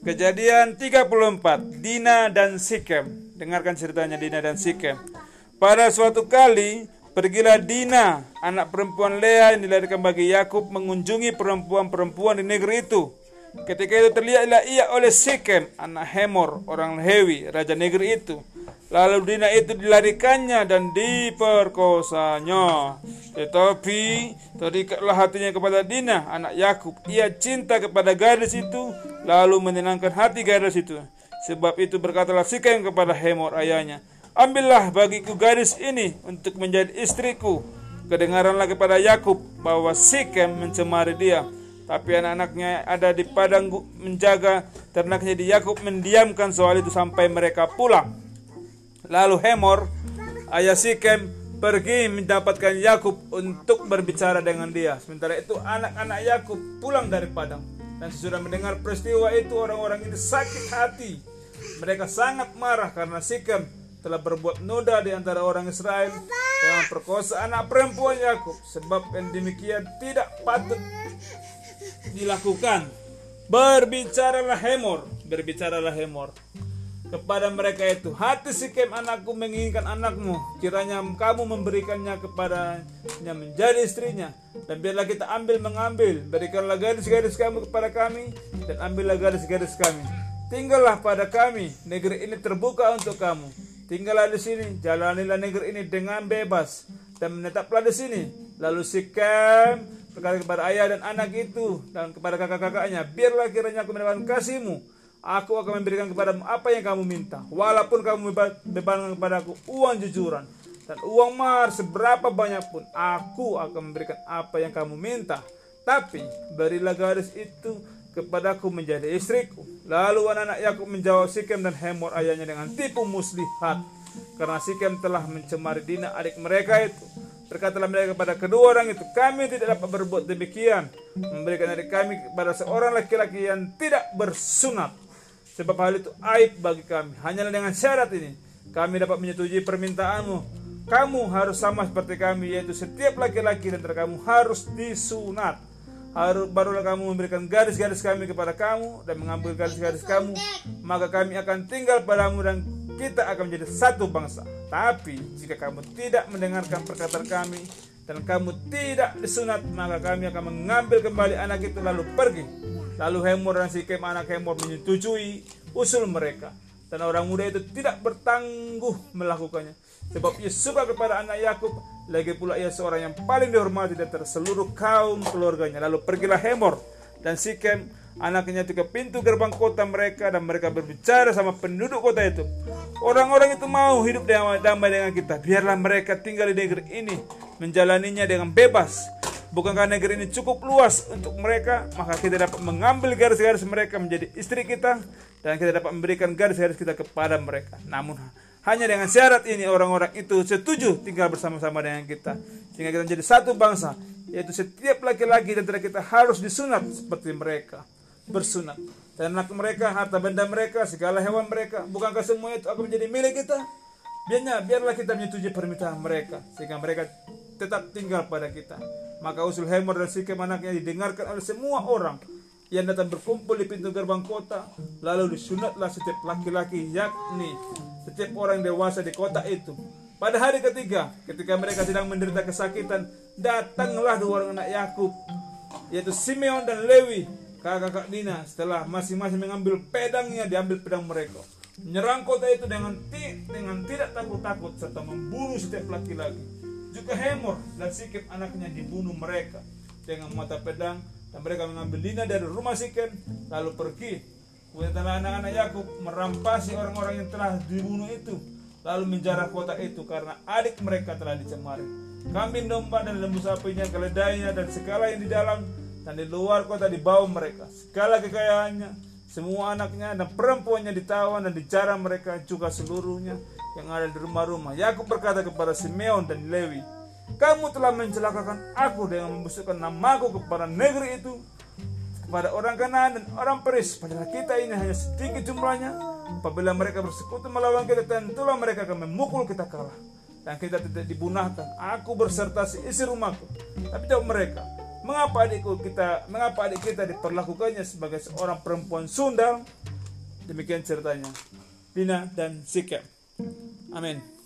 Kejadian 34 Dina dan Sikem. Dengarkan ceritanya Dina dan Sikem. Pada suatu kali Pergilah Dina Anak perempuan Lea yang dilahirkan bagi Yakub Mengunjungi perempuan-perempuan di negeri itu. Ketika itu terlihatlah ia oleh Sikem Anak Hemor Orang Hewi Raja negeri itu Lalu Dina itu dilarikannya dan diperkosanya. Tetapi terikatlah hatinya kepada Dina, anak Yakub. Ia cinta kepada gadis itu, lalu menyenangkan hati gadis itu. Sebab itu berkatalah Sikem kepada Hemor ayahnya, Ambillah bagiku gadis ini untuk menjadi istriku. Kedengaranlah kepada Yakub bahwa Sikem mencemari dia. Tapi anak-anaknya ada di padang menjaga ternaknya di Yakub mendiamkan soal itu sampai mereka pulang. Lalu Hemor, ayah Sikem, pergi mendapatkan Yakub untuk berbicara dengan dia. Sementara itu anak-anak Yakub pulang dari padang dan sesudah mendengar peristiwa itu orang-orang ini sakit hati. Mereka sangat marah karena Sikem telah berbuat noda di antara orang Israel dengan perkosa anak perempuan Yakub sebab yang demikian tidak patut dilakukan. Berbicaralah Hemor, berbicaralah Hemor kepada mereka itu hati Sikem anakku menginginkan anakmu. Kiranya kamu memberikannya kepadanya menjadi istrinya. Dan biarlah kita ambil mengambil. Berikanlah gadis-gadis kamu kepada kami dan ambillah gadis-gadis kami. Tinggallah pada kami. Negeri ini terbuka untuk kamu. Tinggallah di sini. Jalanilah negeri ini dengan bebas. Dan menetaplah di sini. Lalu Sikem berkata kepada ayah dan anak itu dan kepada kakak-kakaknya biarlah kiranya aku mendapatkan kasihmu Aku akan memberikan kepadamu apa yang kamu minta. Walaupun kamu bebankan kepadaku uang jujuran. Dan uang mahar seberapa banyak pun. Aku akan memberikan apa yang kamu minta. Tapi berilah gadis itu kepadaku menjadi istriku. Lalu anak-anak Yakub menjawab Sikem dan Hemor ayahnya dengan tipu muslihat. Karena Sikem telah mencemari Dina adik mereka itu. Berkatalah mereka kepada kedua orang itu, kami tidak dapat berbuat demikian. Memberikan adik kami kepada seorang laki-laki yang tidak bersunat. Sebab hal itu aib bagi kami. Hanyalah dengan syarat ini, kami dapat menyetujui permintaanmu. Kamu harus sama seperti kami, yaitu setiap laki-laki dan kamu harus disunat. Harus barulah kamu memberikan garis-garis kami kepada kamu dan mengambil garis-garis kamu, maka kami akan tinggal padamu dan kita akan menjadi satu bangsa. Tapi jika kamu tidak mendengarkan perkataan kami dan kamu tidak disunat, maka kami akan mengambil kembali anak itu lalu pergi Lalu Hemor dan Sikem anak Hemor menyetujui usul mereka. Dan orang muda itu tidak bertangguh melakukannya. Sebab ia suka kepada anak Yakub. Lagi pula ia seorang yang paling dihormati dari seluruh kaum keluarganya. Lalu pergilah Hemor dan Sikem anaknya itu ke pintu gerbang kota mereka dan mereka berbicara sama penduduk kota itu. Orang-orang itu mau hidup damai dengan kita. Biarlah mereka tinggal di negeri ini menjalaninya dengan bebas Bukankah negeri ini cukup luas untuk mereka? Maka kita dapat mengambil garis-garis mereka menjadi istri kita dan kita dapat memberikan garis-garis kita kepada mereka. Namun hanya dengan syarat ini orang-orang itu setuju tinggal bersama-sama dengan kita sehingga kita menjadi satu bangsa yaitu setiap laki-laki dan kita harus disunat seperti mereka bersunat anak mereka harta benda mereka segala hewan mereka bukankah semua itu akan menjadi milik kita biarnya biarlah kita menyetujui permintaan mereka sehingga mereka tetap tinggal pada kita. Maka usul Hemor dan Sikem anaknya didengarkan oleh semua orang yang datang berkumpul di pintu gerbang kota. Lalu disunatlah setiap laki-laki yakni setiap orang dewasa di kota itu. Pada hari ketiga, ketika mereka sedang menderita kesakitan, datanglah dua orang anak Yakub, yaitu Simeon dan Lewi, kakak-kakak Dina. Setelah masing-masing mengambil pedangnya, diambil pedang mereka. Menyerang kota itu dengan, dengan tidak takut-takut serta membunuh setiap laki-laki juga Hemor dan Sikem anaknya dibunuh mereka dengan mata pedang dan mereka mengambil Dina dari rumah Sikem lalu pergi. Kemudian anak-anak Yakub merampasi orang-orang yang telah dibunuh itu lalu menjarah kota itu karena adik mereka telah dicemari. Kambing domba dan lembu sapinya, keledainya dan segala yang di dalam dan di luar kota dibawa mereka. Segala kekayaannya, semua anaknya dan perempuannya ditawan dan dijarah mereka juga seluruhnya yang ada di rumah-rumah. Yakub berkata kepada Simeon dan Lewi, kamu telah mencelakakan aku dengan membusukkan namaku kepada negeri itu, kepada orang kanan dan orang Peris. Padahal kita ini hanya sedikit jumlahnya. Apabila mereka bersekutu melawan kita, tentulah mereka akan memukul kita kalah. Dan kita tidak dibunahkan. Aku berserta si isi rumahku. Tapi jawab mereka, mengapa adikku kita mengapa adik kita diperlakukannya sebagai seorang perempuan sundal demikian ceritanya. Dina dan Sikem. Amin